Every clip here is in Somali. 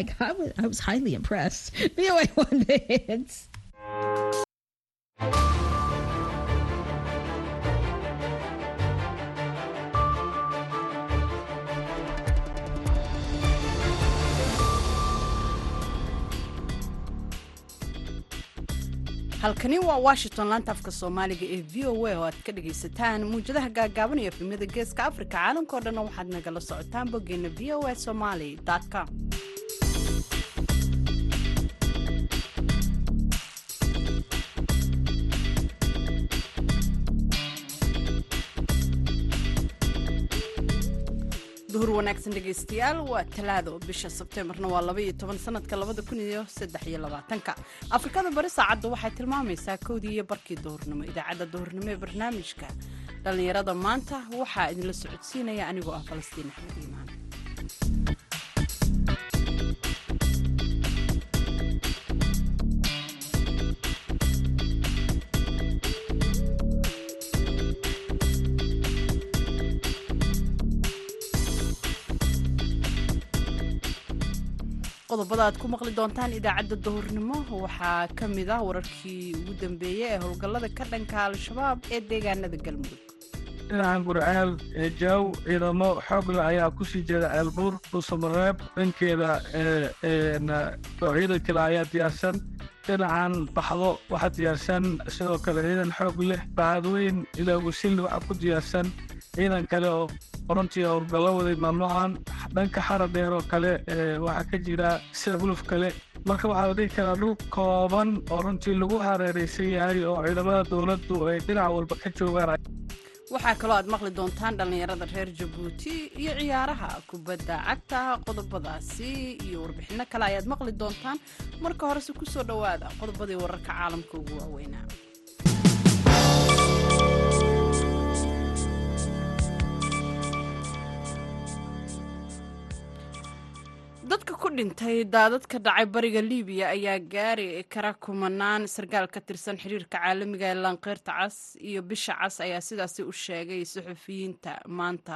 Like, I was, I was highly impressed. VOA One Hits. halkani waa washington laanta afka soomaaliga ee v o a oo aad ka dhagaysataan muwjadaha gaagaaban iyo efemyada geeska afrika caalamkao dhanna waxaad nagala socotaan boggeena v o a somaly com wanaagsan dhegaystayaal waa talaado bisha sebteembarna waa labaiyo toban sanadka labada kun iyo saddex iyo labaatanka. Afrikada bari saacadda waxay tilmaamaysaa kowdii iyo barkii duhurnimo idaacadda duhurnimo ee barnaamijka. Dhallinyarada maanta waxaa idinla socodsiinaya anigoo ah falastiin axmed iimaan qodobada aad ku maqli doontaan idaacadda duhurnimo waxaa ka mid ah wararkii ugu dambeeyey ee howlgallada ka dhanka al-shabaab ee deegaanada galmudug. Dhinacan gurceel ee jaaw ciidamo xoogle ayaa ku sii jeeda ceelbuur dhuusamareeb dhankeeda ciidan kale ayaa diyaarsan dhinacan baxdo waxaa diyaarsan sidoo kale ciidan xoog leh bacadweyn ilaa wasilli waxaa ku diyaarsan ciidan kale oo runtii howlgallo mamnuucan dhanka xara dheer oo kale waxaa ka jira sida buluf kale. Marka waxaa la dhihi karaa dhul kooban oo runtii lagu hareeraysan yahay oo ciidamada dowladdu ay dhinac walba ka joogaan. Waxaa kaloo aad maqli doontaan dhallinyarada reer jabuuti iyo ciyaaraha kubadda cagta qodobadaasi iyo warbixinno kale ayaad maqli doontaan. Marka horese ku soo dhowaada qodobadii wararka caalamka ugu waaweynaa dadka ku dhintay daadad ka dhacay bariga libiya ayaa gaari kara kumanaan sarkaal ka tirsan xiriirka caalamiga ee laanqeyrta cas iyo bisha cas ayaa sidaasi u sheegay suxufiyiinta maanta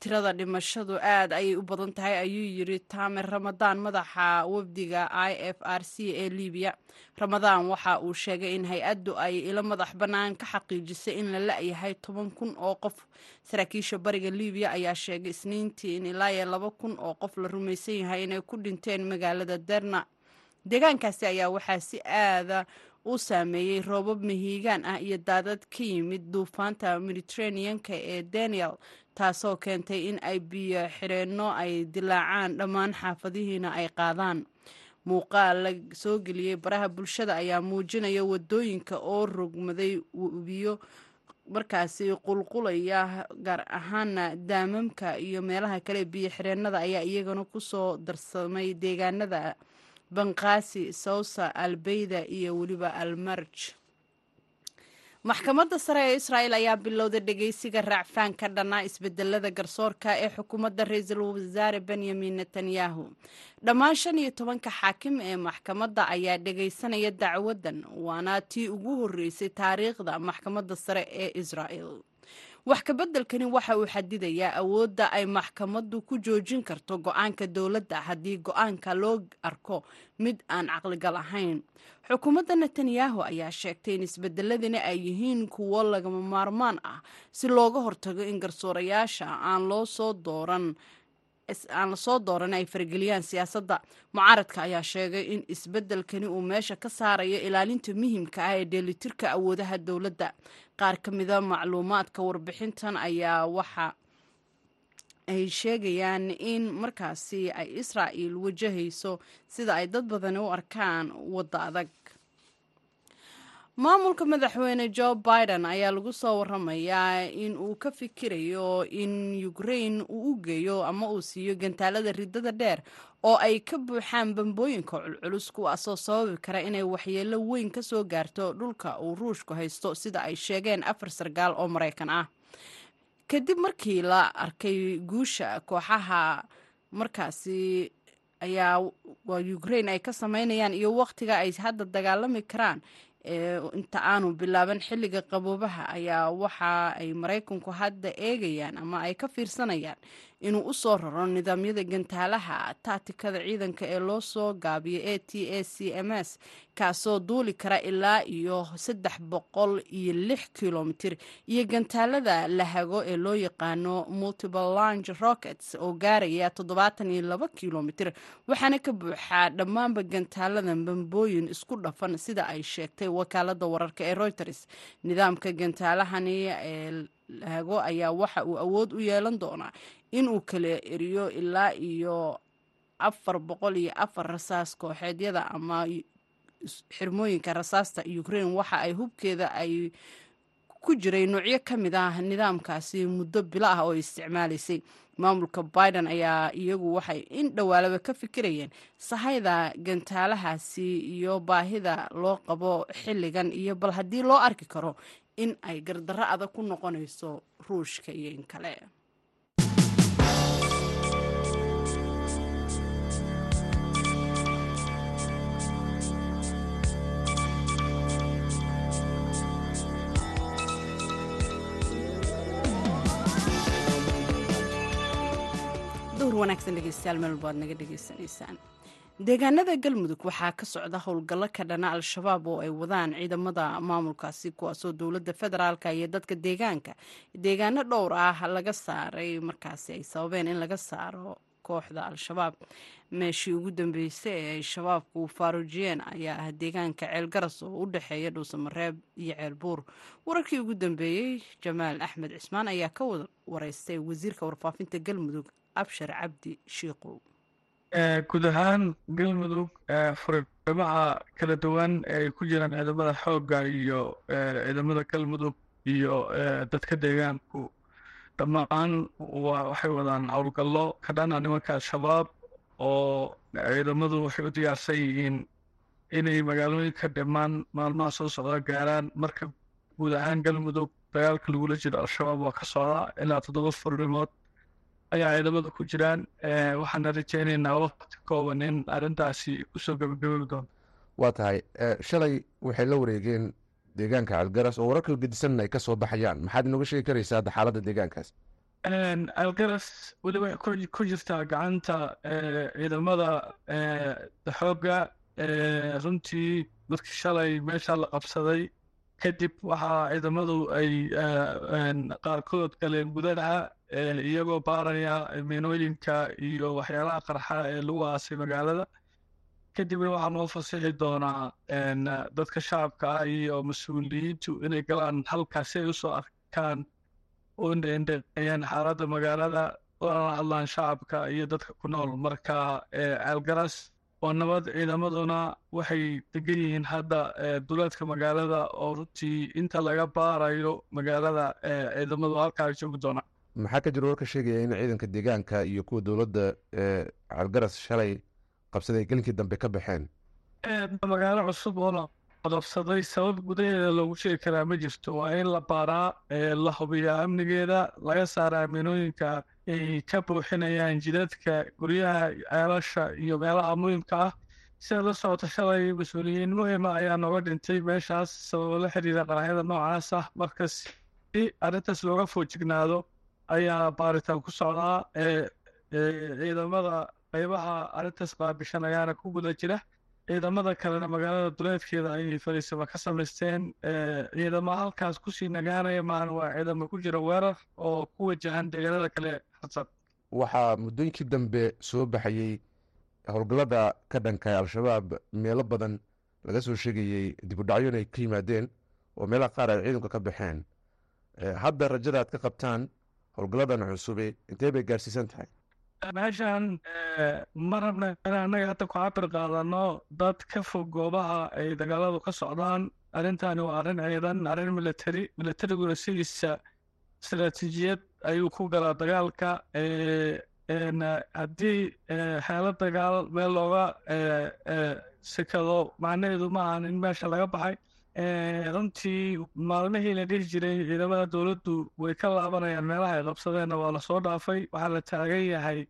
tirada dhimashadu aad ayay u badan tahay ayuu yiri taamer ramadaan madaxa wafdiga i f r c ee libiya ramadaan waxa uu sheegay in hay'addu ay ilo madax bannaan ka xaqiijisay in la la-yahay toban kun oo qof. Saraakiisha bariga libiya ayaa sheegay isniintii in ilaa iyo laba kun oo qof la rumaysan yahay inay ku dhinteen magaalada derna deegaankaasi ayaa waxaa si aada u saameeyey roobab mahiigaan ah iyo daadad ka yimid duufaanta mediterraneanka ee daniel taasoo keentay in ay biyo xireenno ay dilaacaan dhammaan xaafadihiina ay qaadaan. Muuqaal la soo geliyey baraha bulshada ayaa muujinaya waddooyinka oo rogmaday biyo markaasi qulqulaya gaar ahaana daamamka iyo meelaha kale. Biyo xireennada ayaa iyagana ku soo darsamay deegaanada banqaasi sawsa albeyda iyo weliba almarj maxkamadda sare ee israa'el ayaa bilowday dhegeysiga raacfaan ka dhannaa isbedelada garsoorka ee xukuumadda ra'iisul wasaare benyamin netanyahu. Dhammaan shan iyo tobanka xaakim ee maxkamadda ayaa dhegeysanaya dacwaddan waana tii ugu horreysay taariikhda maxkamadda sare ee israa'el wax kabeddelkani waxa uu xadidayaa awoodda ay maxkamaddu ku joojin karto go'aanka dowladda haddii go'aanka loo arko mid aan caqligal ahayn. Xukuumadda netanyahu ayaa sheegtay in isbedeladani ay yihiin kuwo lagama maarmaan ah si looga hortago in garsoorayaasha aan loo soo dooran aan la soo dooran ay farageliyaan siyaasadda. Mucaaradka ayaa sheegay in isbeddelkani uu meesha ka saarayo ilaalinta muhiimka ah ee dheelitirka awoodaha dowladda. Qaar ka mida macluumaadka warbixintan ayaa waxa ay sheegayaan in markaasi ay israa'il wajahayso sida ay dad badani u arkaan wadda adag maamulka madaxweyne jo biden ayaa lagu soo waramayaa in uu ka fikirayo in ukrain uu u geeyo ama uu siiyo gantaalada ridada dheer oo ay ka buuxaan bambooyinka culculus kuwaasoo sababi kara inay waxyeelo weyn ka soo gaarto dhulka uu ruushku haysto sida ay sheegeen afar sarkaal oo maraykan ah. Kadib markii la arkay guusha kooxaha markaasi ayaa ukrain ay ka sameynayaan iyo wakhtiga ay hadda dagaalami karaan inta aanu bilaaban xilliga qaboobaha ayaa waxa ay maraykanku hadda eegayaan ama ay ka fiirsanayaan inuu u soo raro nidaamyada gantaalaha taatikada ciidanka ee loo soo gaabiyo a t a c m s kaasoo duuli kara ilaa iyo saddex boqol iyo lix kilomitir. Iyo gantaalada la hago ee loo yaqaano multiple lange rockets oo gaaraya toddobaatan iyo laba kilomitir waxaana ka buuxaa dhammaanba gantaaladan bambooyin isku dhafan sida ay sheegtay wakaalada wararka ee reuters. Nidaamka gantaalahani ee hago ayaa waxa uu awood u yeelan doonaa inuu kala eriyo ilaa iyo afar boqol iyo afar rasaas kooxeedyada ama xirmooyinka rasaasta ukraine. Waxa ay hubkeeda ay ku jiray noocyo ka mid ah nidaamkaasi muddo bilo ah oo isticmaalaysay. Maamulka biden ayaa iyagu waxay in dhowaalaba ka fikirayeen sahayda gantaalahaasi iyo baahida loo qabo xilligan iyo bal haddii loo arki karo in ay gardarro adag ku noqonayso ruushka iyo in kale wanaagsan dhegeystayaal meel walba ad naga dhegeysanaysaan. Deegaanada galmudug waxaa ka socda howlgallo ka dhana al-shabaab oo ay wadaan ciidamada maamulkaasi kuwaasoo dowladda federaalka iyo dadka deegaanka. Deegaano dhowr ah laga saaray markaasi ay sababeen in laga saaro kooxda al-shabaab. Meeshii ugu dambeysay ee ay shabaabku faaruujiyeen ayaa ah deegaanka ceelgaras oo u dhexeeya dhuusamareeb iyo ceelbuur. Wararkii ugu dambeeyey jamaal axmed cismaan ayaa ka wareystay wasiirka warfaafinta galmudug abshar cabdi shiiqow guud ahaan galmudug furimaha kala duwan ee ay ku jiraan ciidamada xoogga iyo ciidamada galmudug iyo dadka deegaanku dhammaan waxay wadaan howlgallo ka dhana nimanka al-shabaab oo ciidamadu waxay u diyaarsan yihiin inay magaalooyinka dhimaan maalmaha soo socda gaaraan marka guud ahaan galmudug dagaalka lagula jiro al-shabaab waa ka socda ilaa toddoba furimood ayaa ciidamada ku jiraan. Waxaana rajeynaynaa waqti kooban in arrintaasi ku soo gabagabebi doonto. Waa tahay shalay waxay la wareegeen deegaanka calgaras oo wararka gedisanna ay ka soo baxayaan. Maxaad inooga sheegi karaysaa hadda xaaladda deegaankaas algaras weli waxay ku jirtaa gacanta ciidamada xoogga runtii markii shalay meesha la qabsaday. Kadib waxaa ciidamadu ay qaarkood galeen gudaha iyagoo baaraya miinooyinka iyo waxyaalaha qarxa ee lagu aasay magaalada kadibna waxaa noo fasixi doonaa dadka shacabka ah iyo mas'uuliyiintu inay galaan halkaas si ay u soo arkaan oo indheendheeyaan xaaladda magaalada oona hadlaan shacabka iyo dadka ku nool marka ceelgaras waa nabad ciidamaduna waxay degan yihiin hadda duleedka magaalada oo runtii inta laga baarayo magaalada ciidamadu halkaa joogi doonaa maxaa ka jira warka sheegaya in ciidanka deegaanka iyo kuwa dowladda calgaras shalay qabsaday gelinkii dambe ka baxeen? Magaalo cusub oo la qabsaday sabab gudaheeda loogu sheegi karaa ma jirto. Waa in la baaraa la hubiyaa amnigeeda laga saaraa miinooyinka ay ka buuxinayaan jidadka guryaha ceelasha iyo meelaha muhiimka ah. Sida la socota shalay mas'uuliyiin muhima ayaa nooga dhintay meeshaas sababo la xiriira qaraxyada noocaas ah. Marka si arrintaas looga foojignaado ayaa baaritaan ku socdaa ciidamada qaybaha arrintaas qaabishan ayaana ku guda jira. Ciidamada kalena magaalada duleedkeeda ayay fariisaba ka samaysteen ciidamo halkaas ku sii nagaanaya maahan waa ciidamo ku jira weerar oo ku wajahan deegaanada kale harsan waxaa muddooyinkii dambe soo baxayey howlgallada ka dhanka al-shabaab meelo badan laga soo sheegayey dibudhacyo inay ka yimaadeen oo meelaha qaar ay ciidanka ka baxeen. Hadda rajada aad ka qabtaan howlgalladan cusube intee bay gaarsiisan tahay meeshan ma rabna in annaga hadda ku cabir qaadano dad ka fog goobaha ay dagaaladu ka socdaan. Arrintani waa arrin ciidan arrin military militariguna sidiisa istaraatiijiyad ayuu ku galaa dagaalka haddii xeelo dagaal meel looga sikado macnaheedu ma ahan in meesha laga baxay runtii maalmihii la dhihi jiray ciidamada dowladdu way ka laabanayaan meelaha ay qabsadeenna waa la soo dhaafay. Waxaa la taagan yahay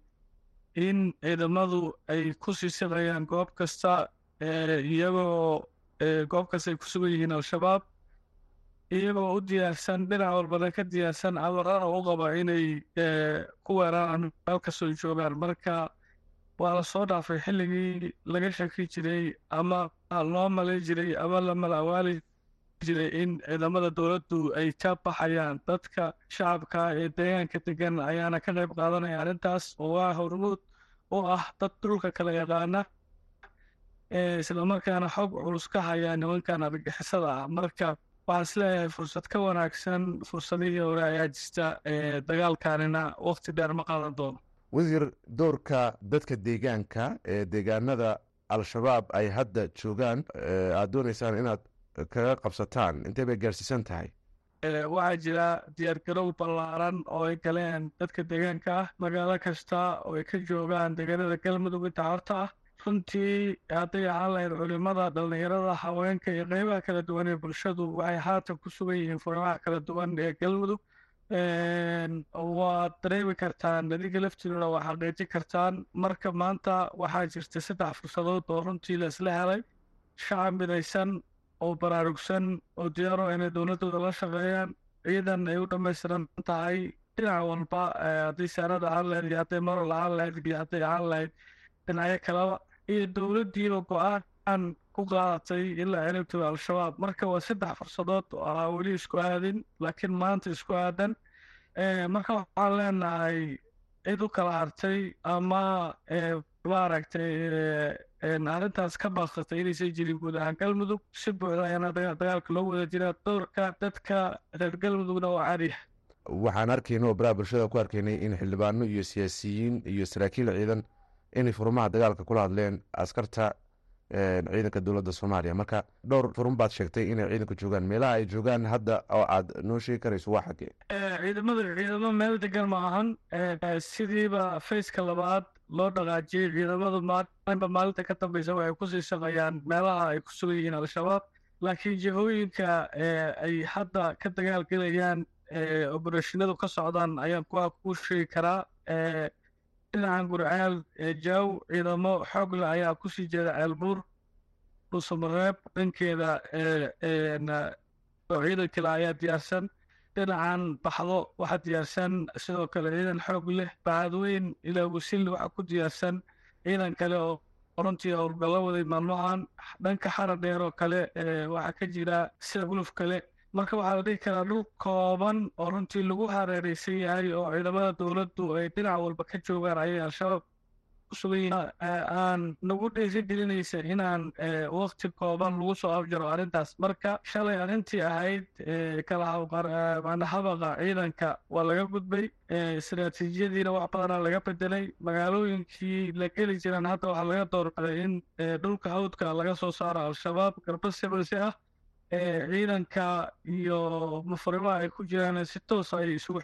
in ciidamadu ay ku sii sidayaan goob kasta iyagoo goob kasta ay ku sugan yihiin al-shabaab iyagoo u diyaarsan dhinac walbana ka diyaarsan amarana u qaba inay ku weeraraan meel kastoo joogaan marka waa la soo dhaafay xilligii laga shaki jiray ama loo malay jiray ama la malawaali jiray in ciidamada dowladdu ay ka baxayaan dadka shacabka ee deegaanka degan ayaana ka qayb qaadanaya arrintaas oo waa hormuud u ah dad dhulka kala yaqaana islamarkaana xog culus ka haya nimankan argagixisada ah. Marka waxaan is leeyahay fursad ka wanaagsan fursadihii hore ayaa jirta dagaalkanina waqti dheer ma qaadan doono wasiir doorka dadka deegaanka ee deegaanada al-shabaab ay hadda joogaan aada dooneysaan inaad kaga qabsataan. Intee bay gaarsiisan tahay? Waxaa jira diyaargarow ballaaran oo ay galeen dadka deegaanka ah. Magaalo kasta oo ay ka joogaan deegaanada galmudug inta horta ah. Runtii hadday ahaan lahayd culimada dhallinyarada haweenka iyo qeybaha kala duwan ee bulshadu waxay haatan ku sugan yihiin furimaha kala duwan ee galmudug waad dareemi kartaan adiga laftiinuna waa xaqiijin kartaan. Marka maanta waxaa jirta saddex fursadood oo runtii la isla helay. Shacab midaysan oo baraarugsan oo diyaaro inay dowladooda la shaqeeyaan. Ciidan ay u dhammaystiran tahay dhinac walba haddii saarada ahaan lahayd iyo hadday moral ahaan lahayd iyo hadday ahaan lahayd dhinacyo kaleba iyo dowladdiiba go'aan ku qaadatay ilaa ciribtooda al-shabaab marka waa saddex fursadood oo ah weli isku aadin laakiin maanta isku aadan marka waxaan leenahay cid u kala hartay ama maaragtay arrintaas ka baaqsatay inaysan jirin guud ahaan galmudug si buuxda ayaana dagaalka loo wada jiraa doorka dadka reer galmudugna waa cariya waxaan arkayna oo baraha bulshada ku arkaynay in xildhibaano iyo siyaasiyiin iyo saraakiil ciidan inay furmaha dagaalka kula hadleen askarta ciidanka dowladda soomaaliya. Marka dhowr furun baad sheegtay inay ciidanka joogaan. Meelaha ay joogaan hadda oo aad noo sheegi karayso waa xagee? Ciidamada ciidamo meel degan ma ahan. Sidiiba faceka labaad loo dhaqaajiyey ciidamadu maalinba maalinta ka dambeysa waxay ku sii shaqeeyaan meelaha ay ku sugan yihiin al-shabaab. Laakiin jihooyinka ay hadda ka dagaalgelayaan oberashinadu ka socdaan ayaan kuwa ku sheegi karaa dhinacan gurceel jaaw ciidamo xoogle ayaa ku sii jeeda ceelbuur. Dhuusamareeb dhankeeda ciidan kale ayaa diyaarsan. Dhinacan baxdo waxaa diyaarsan. Sidoo kale ciidan xoog leh bacadweyn ilaa wasilli waxaa ku diyaarsan. Ciidan kale oo runtii howlgallo waday maalmahan dhanka xara dheer oo kale waxaa ka jira sida kale marka waxaa la dhihi karaa dhul kooban oo runtii lagu hareereysan yahay oo ciidamada dowladdu ay dhinac walba ka joogaan ayay al-shabaab ku sugan yihiin. Aan nagu dhiiri gelinaysa inaan waqti kooban lagu soo afjaro arrintaas. Marka shalay arrintii ahayd kalahabaqa ciidanka waa laga gudbay. Istaraatiijiyadiina wax badanaa laga bedelay magaalooyinkii la geli jiraan hadda waxaa laga doorbiday in dhulka hawdka laga soo saaro al-shabaab garba sibalsi ah ciidanka iyo mafurimaha ay ku jiraan si toos ay isugu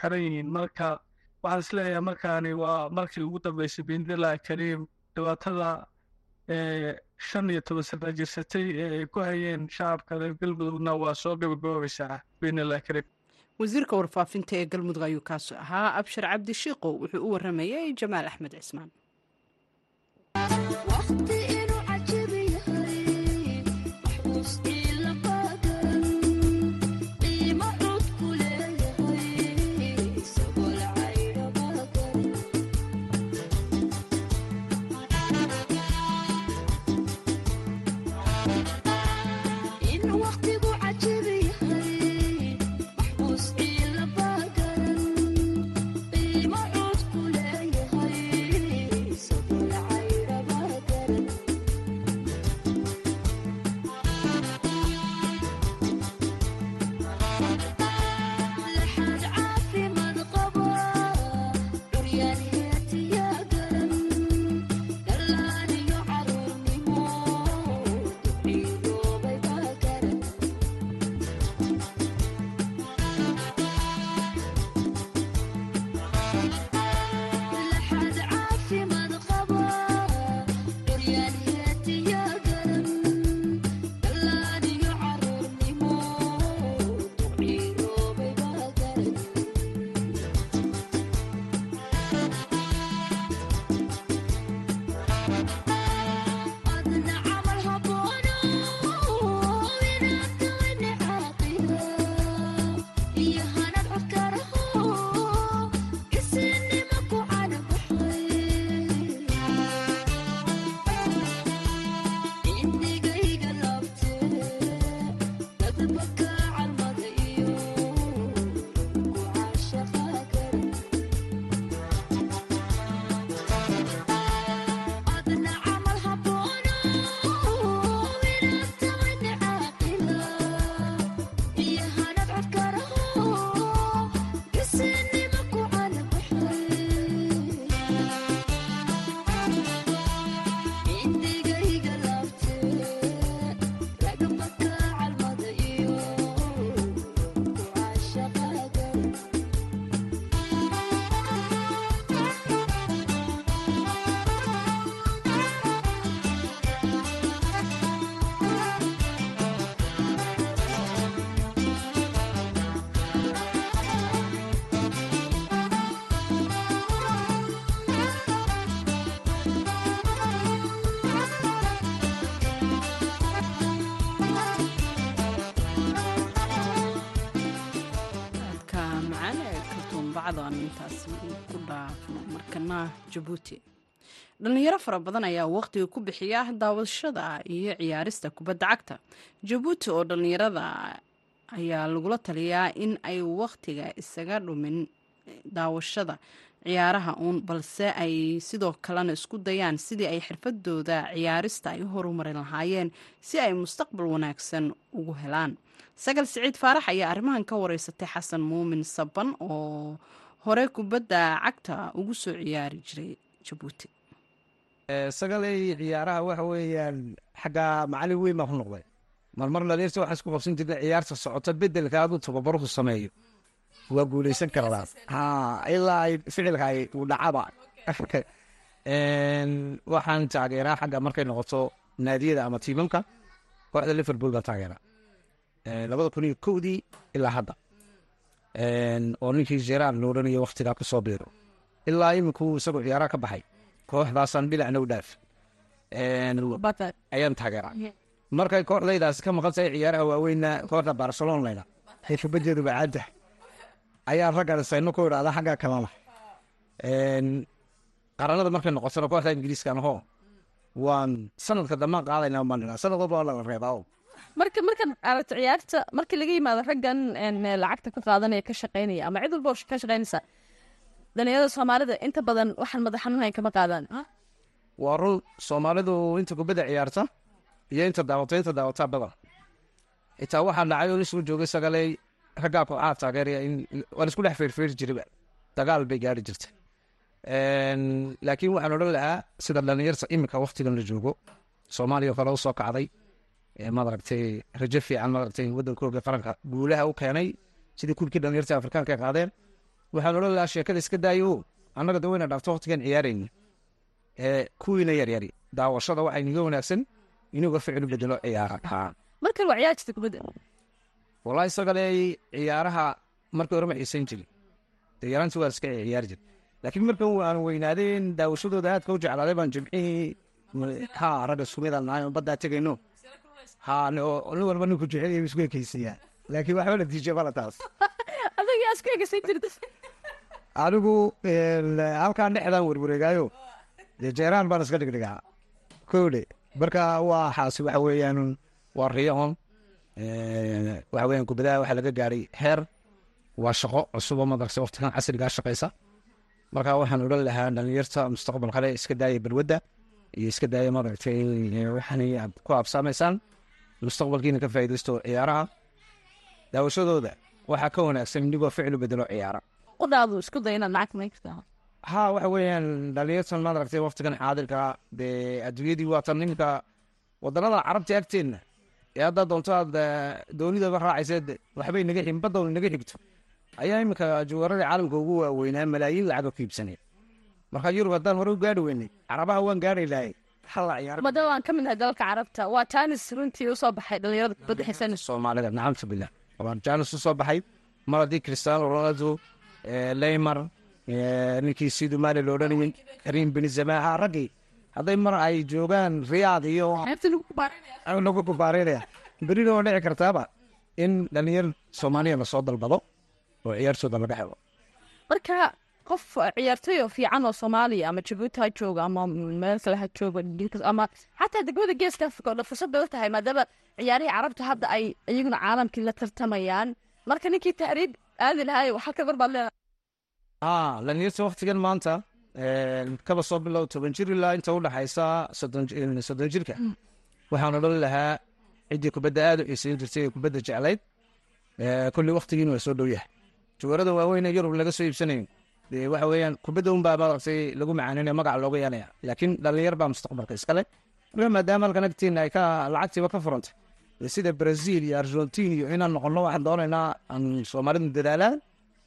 xiran yihiin. Marka waxaan is leeyahay markaani waa markii ugu dambeysay biidnillahi kariim dhibaatada shan iyo toban sana jirsatay ee ay ku hayeen shacabka reer galmudugna waa soo gabagaboobaysaa biidnillahi kariim wasiirka warfaafinta ee galmudug ayuu kaasi ahaa. Abshir cabdi shiiqow wuxuu u waramayay jamaal axmed cismaan arbacada aan ku dhaafno. Markana jabuuti dhallinyaro fara badan ayaa waqtiga ku bixiya daawashada iyo ciyaarista kubadda cagta. Jabuuti oo dhallinyarada ayaa lagula taliyaa in ay waqtiga isaga dhumin daawashada ciyaaraha uun balse ay sidoo kalena isku dayaan sidii ay xirfadooda ciyaarista ay u horumarin lahaayeen si ay mustaqbal wanaagsan ugu helaan. Sagal siciid faarax ayaa arrimahan ka wareysatay xasan muumin saban oo hore kubadda cagta ugu soo ciyaari jiray jabuuti sagalay ciyaaraha waxa weeyaan xagga macalin weyn baan ku noqday. Marmar dhaliirta waxaa isku qabsan jirta ciyaarta socota bedelka aad u tababaruhu sameeyo. Waa guuleysan kardaa ha ilaa ficilka ay uu dhacaba. Waxaan taageeraa xagga markay noqoto naadiyada ama tiimamka kooxda liverpool baan taageeraa. Labada kun iyo kowdii ilaa hadda oo ninkii gerard la odhanayo waktigaa ku soo biiro. Ilaa iminkuu isagoo ciyaaraha ka baxay kooxdaasaan u dhaaf. Ayaan taageeraa. Markay kooxdaydaasi ka maqan tahay ciyaaraha waaweynna kooxda barcelona layda xirfabadeedu bacaada ayaa raggan sayno ku idhahda xagga kalena qaranada markay noqotona kooxda ingiriiskan ahoo waan sanadka dambaan qaadayna baan sanad walba waa laga reebaa marka markaad aragto ciyaarta marka laga yimaado raggan lacagta ka qaadanaya ka shaqeynaya ama cid walba ka shaqeynaysa dhalinyarada soomaalida inta badan waxaan madax xanuunayn kama qaadaan waa run soomaalidu inta kubadda ciyaarta iyo inta daawata inta daawataa badan. Xitaa waxaa dhacay oo lisugu joogay sagaley raggaa kooxaha taageeraya waa la isku dhex feerfeeri jirayba dagaal bay gaari jirta laakiin waxaan odhan lahaa sida dhalinyarta iminka waktigan la joogo soomaaliya kale u soo kacday maaragtay rajo fiican maaragtay waddankooga qaranka guulaha u keenay sidii kulkii dhalinyarta afrikaanka ay qaadeen. Waxaan odhan lahaa sheekada iska daayo annaga da wayna dhaafto waktigan ciyaarayna kuwiina yaryari daawashada waxaa inaga wanaagsan inuga ficil bedelo ciyaar kubadda. Wallahi sagale ciyaaraha markii hore ma xiisayn jirin. Dee yaraanti waa iska ciyaari jir laakiin markan aan weynaadeen daawashadooda aadka u jeclaaday baan jimcihii ha ragga sumidaan nahay baddaa tegayno ha nin walba ninku jecel isku ekeysiyaa laakiin waxba natiijo mala taas. Anigu halkaan dhexdaan werwareegaayo dee jeeraan baan iska dhigdhigaa kowdhe marka waa xaasi waxa weeyaan waa riyoon. Waxa weeyaan kubadaha waxaa laga gaaray heer waa shaqo cusub oo madaragtay waqtigan casrigaa shaqaysa. Marka waxaan odhan lahaa dhalinyarta mustaqbal kale iska daaya balwadda iyo iska daaya maaragtay waxaan aad ku absaamaysaan mustaqbalkiina ka faa'iidaysto ciyaaraha. Daawashadooda waxaa ka wanaagsan inigoo ficil u bedelo ciyaara. Qudhaadu isku day inaad lacag may kartaa ha waxa weeyaan dhalinyartan maaragtay waqtigan xaadirka dee adduunyadii waatan ninka wadanada carabta agteenna ee haddaa doonto aad doonidaba raacayseed waxbay naga xigin badda naga xigto. Ayaa iminka juwaradii caalamka ugu waaweynaa malaayiin lacago ka iibsanay marka yurub haddaan hore u gaari weynay carabaha waan gaari lahay madama waan ka mid nahay dalalka carabta. Waa taanis runtii u soo baxay dhalinyarada kubadda xiisanaysa soomaalida nacamtu billah waa jaanis u soo baxay. Mar haddii cristiano ronaldo leymar ninkii siduu maali lo odhanayay karim benzema ha raggii hadday mar ay joogaan riyaad iyo lagu kubaareynaya berina waa dhici kartaaba in dhalinyar soomaaliya la soo dalbado oo ciyaartooda laga helo. Marka qof ciyaartoy oo fiican oo soomaaliya ama jabuuti ha jooga ama meel kale ha jooga ama xataa degmada geeska africa oo dhan fursad bay u tahay maadaama ciyaarihii carabta hadda ay iyaguna caalamkii la tartamayaan. Marka ninkii tahriib aadi lahaay waxaa ka barbaad leedahay. Ha dhalinyarta waktigan maanta kaba soo bilow toban jir ilaa inta u dhaxaysa soddon jirka. Waxaan odhan lahaa ciddii kubadda aada u xiisayn jirtay ee kubadda jeclayd kulli waktigiina waa soo dhow yahay. Juwarada waaweyn ee yurub laga soo iibsanayo dee waxa weeyaan kubadda unbaa maaragtay lagu macaaninayo magac looga yeelaya. Laakiin dhalinyar baa mustaqbalka iskale. Marka maadaama halkan agtiina ay ka lacagtiiba ka furantay sida brazil iyo argentin iyo inaan noqono waxaan doonaynaa aan soomaalidu dadaalaan.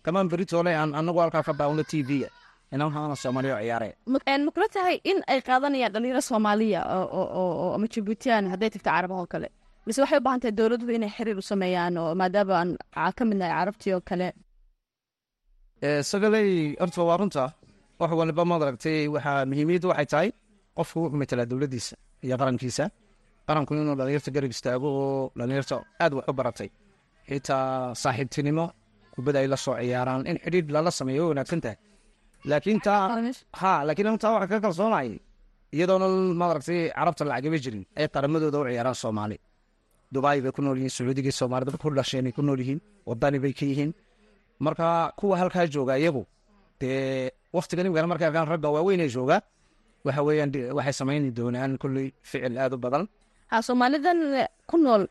Kamaan beritoole aan anagu halkaa ka baawno t v-ga ciyaaraya makula tahay in ay qaadanayaan dhalinyaro soomaaliya oo ama jabuutiyan hadday tagto carabaha oo kale? Mise waxay u baahan tahay dowladuhu inay xiriir u sameeyaan oo maadaama aan ka mid nahay carabtii oo kale sagaley horta waa runta. Wax waliba maaragtay waxaa muhiimiyaddu waxay tahay qofku wuxuu matelaa dowladdiisa iyo qarankiisa. Qaranku inuu dhalinyarta garab istaago oo dhalinyarta aad wax u baratay. Xitaa saaxiibtinimo kubadda ay la soo ciyaaraan in xidhiidh lala sameeyo wanaagsan tahay. Laakiin taa ha laakiin anu taa waxaan ka kalsoonay. Iyadoona maaragtay carabta lacagama jirin ay qaramadooda u ciyaaraan soomaali. Dubai bay ku nool yihiin sacuudigii soomaalida ku dhasheen ay ku nool yihiin wadani bay ka yihiin marka kuwa halkaa jooga iyagu dee waktigan imikana markay arkaan ragga waaweynee jooga waxa weeyaan waxay samayni doonaan kolley ficil aad u badan. Ha soomaalidan ku nool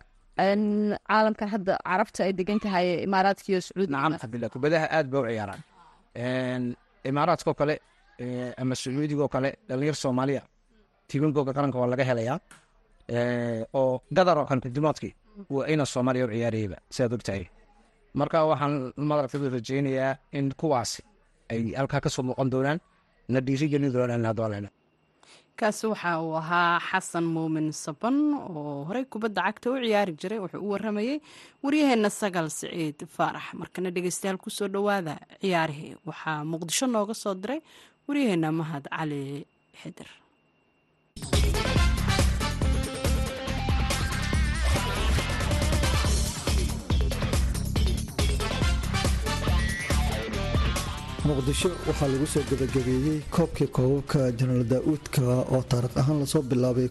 caalamkan hadda carabta ay degan tahay imaaraadka iyo sacuudi nacam alxamdulilah kubadaha aad bay u ciyaaraan. Een, imaaraadkoo kale ama sacuudigoo kale dhalinyar soomaaliya tiimankooga qaranka waa laga helayaa. Oo gadar oo kankudimaadkii waa ina soomaaliya u ciyaarayaba sidaad ogtahay marka waxaan madaragtay rajeynayaa in kuwaasi ay halkaa ka soo muuqan doonaan na dhiirigelin doonaan kaasi waxa uu ahaa xasan muumin saban oo horey kubadda cagta u ciyaari jiray wuxuu u waramayey waryaheena sagaal siciid faarax. Markana dhegeystayaal ku soo dhowaada ciyaarihii waxaa muqdisho nooga soo diray waryaheena mahad cali xidir muqdisho waxaa lagu soo gebagabeeyey koobkii koobabka jenaraal daa'uudka oo taariikh ahaan la soo bilaabay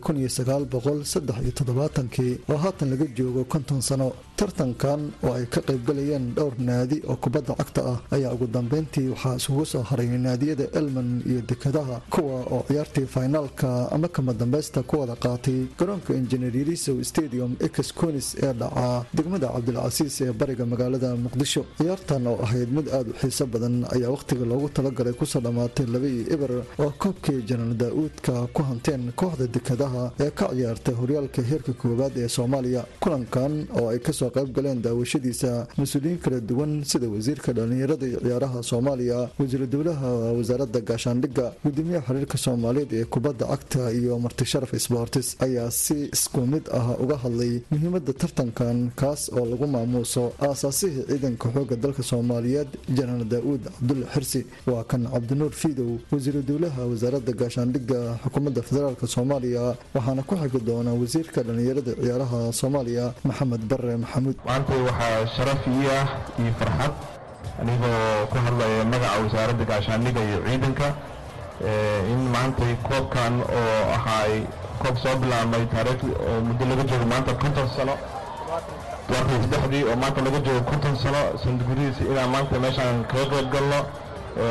oo haatan laga joogo konton sano. Tartankan oo ay ka qaybgalayeen dhowr naadi oo kubadda cagta ah ayaa ugu dambeyntii waxaa isugu soo haray naadiyada elman iyo dekadaha kuwa oo ciyaartii faynaalka ama kama dambeysta ku wada qaatay garoonka injineerisow stadium exconis ee dhacaa degmada cabdilcasiis ee bariga magaalada muqdisho. Ciyaartan oo ahayd mid aada u xiiso badan ayaa wakhtiga loogu talagalay ku soo dhammaatay laba iyo eber oo koobkii jenaraal daa'uudka ku hanteen kooxda dekadaha ee ka ciyaarta horyaalka heerka koowaad ee soomaaliya. Kulankan oo ay ka soo qayb galeen daawashadiisa mas'uuliyiin kala duwan sida wasiirka dhallinyarada iyo ciyaaraha soomaaliya wasiiru dowlaha wasaaradda gaashaandhigga gudoomiyaha xiriirka soomaaliyeed ee kubadda cagta iyo martisharaf sportis ayaa si isku mid ah uga hadlay muhiimada tartankan kaas oo lagu maamuuso aasaasihii ciidanka xooga dalka soomaaliyeed jenaraal daa'uud cabdulle xirsi waa kan cabdinuur fiidow wasiiru dowlaha wasaaradda gaashaandhigga xukuumadda federaalk soomaaliya waxaana ku xigi doona wasiirka dhallinyarada ciyaaraha soomaaliya maxamed bare maxamuud. Maanta waxaa sharaf ii ah iyo farxad anigoo ku hadlaya magaca wasaaradda gaashaandhigga iyo ciidanka in maantay koobkan oo ahaay koob soo bilaabmay oo muddo laga joogo maanta konton sano tobankii saddexdii oo maanta laga joogo konton sano sanadgurihiisa inaan maanta meeshaan kaga qayb galno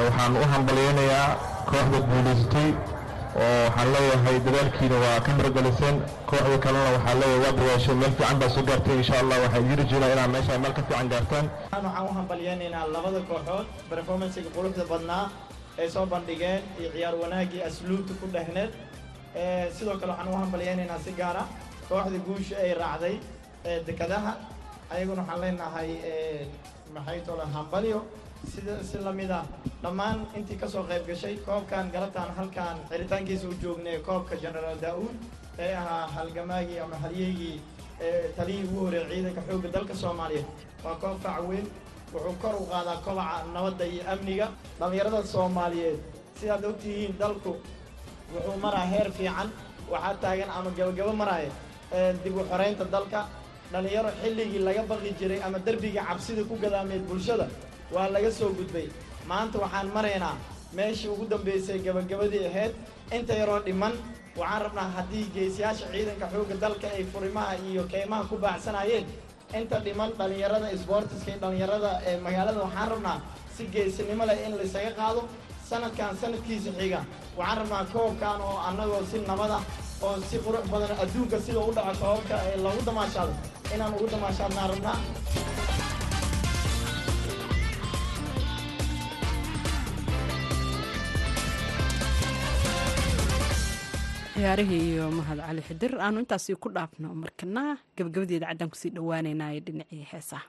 waxaan u hambalyaynayaa kooxda guulaysatay oo waxaan leeyahay dadaalkiina waa ka margaliseen kooxda kalena waxaan leeyahay waa dadaashay meel fiican baa soo gaartay insha allah waxaan idin rajeynaa inaad meesha meel ka fiican gaartaan. Waxaan u hambalyaynaynaa labada kooxood performancega quruxda badnaa ay soo bandhigeen iyo ciyaar wanaaggii asluubta ku dhehneed. Eh, sidoo kale waxaan u hambalyaynaynaa si gaara kooxda guusha ay raacday dekadaha ayaguna waxaan leenahay maxay tola hambalyo. Sida si la mid ah dhammaan intii ka soo qayb gashay koobkan galabtaan halkaan xiritaankiisa u joognay koobka generaal daa'uud ee ahaa halgamaagii ama halyeygii taliyii ugu horeeyay ciidanka xoogga dalka soomaaliya. Waa koob fac weyn. Wuxuu kor u qaadaa kobaca nabadda iyo amniga dhallinyarada soomaaliyeed. Sidaad ogtihiin dalku wuxuu maraa heer fiican. Waxaa taagan ama gabagabo maraya ee dib u xoreynta dalka dhallinyaro xilligii laga baqi jiray ama derbigii cabsida ku gadaameed bulshada waa laga soo gudbay. Maanta waxaan maraynaa meeshii ugu dambaysay gabagabadii ahayd inta yaroo dhiman waxaan rabnaa haddii geesiyaasha ciidanka xoogga dalka ay furimaha iyo keymaha ku baacsanayeen. Inta dhiman dhallinyarada isboortiska iyo dhallinyarada ee magaalada waxaan rabnaa si geesinimo leh in laysaga qaado. Sanadkan sanadkiisa xiga waxaan rabnaa koobkan oo annagoo si nabad ah oo si qurux badan adduunka sida u dhaco koobabka ee lagu damaashaado inaan ugu damaashaadnaan rabnaa ciyaarihii iyo mahad cali xidir aanu intaasi ku dhaafno markana gabagabadeeda caddaan ku sii dhowaaneynaayo dhinacii heesaha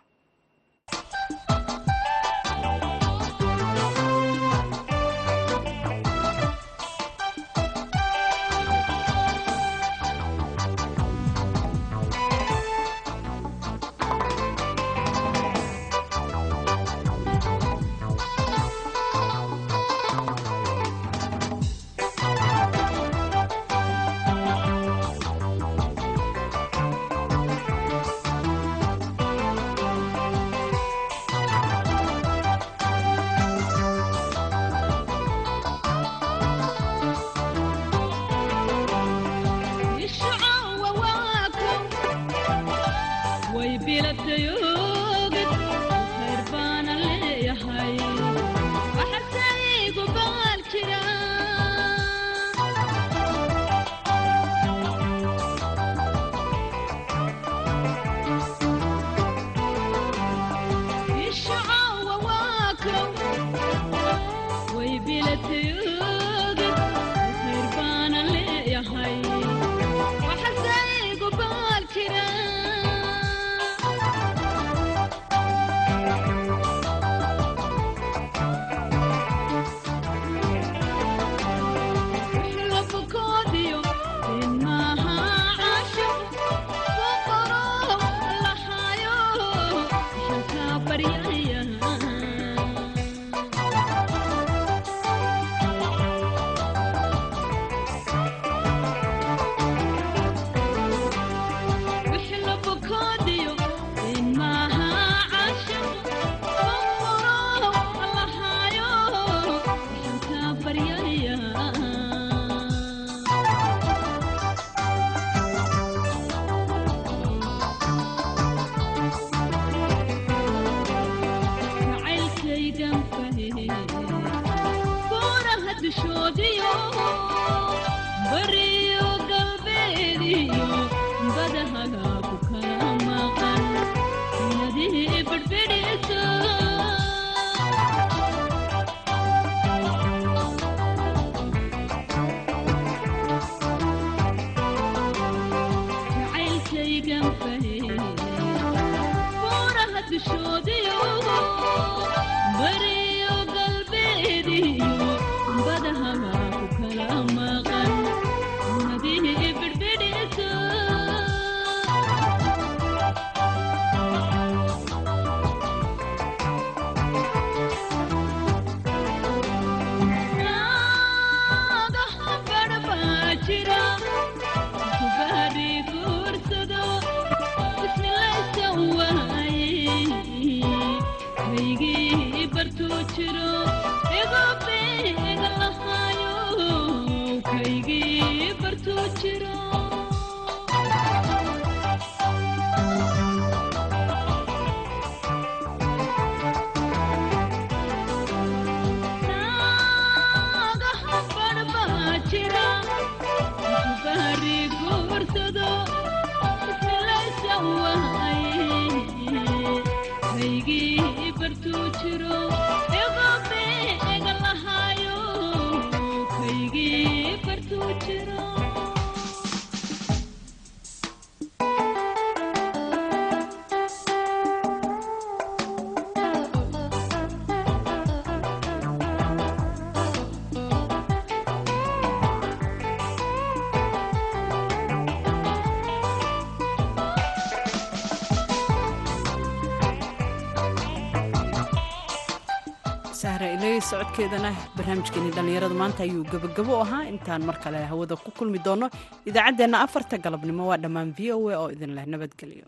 inteedana barnaamijkeeni dhallinyaradu maanta ayuu gebagabo ahaa. Intaan mar kale hawada ku kulmi doono idaacaddeenna afarta galabnimo. Waa dhammaan v o a oo idin leh nabadgelyo.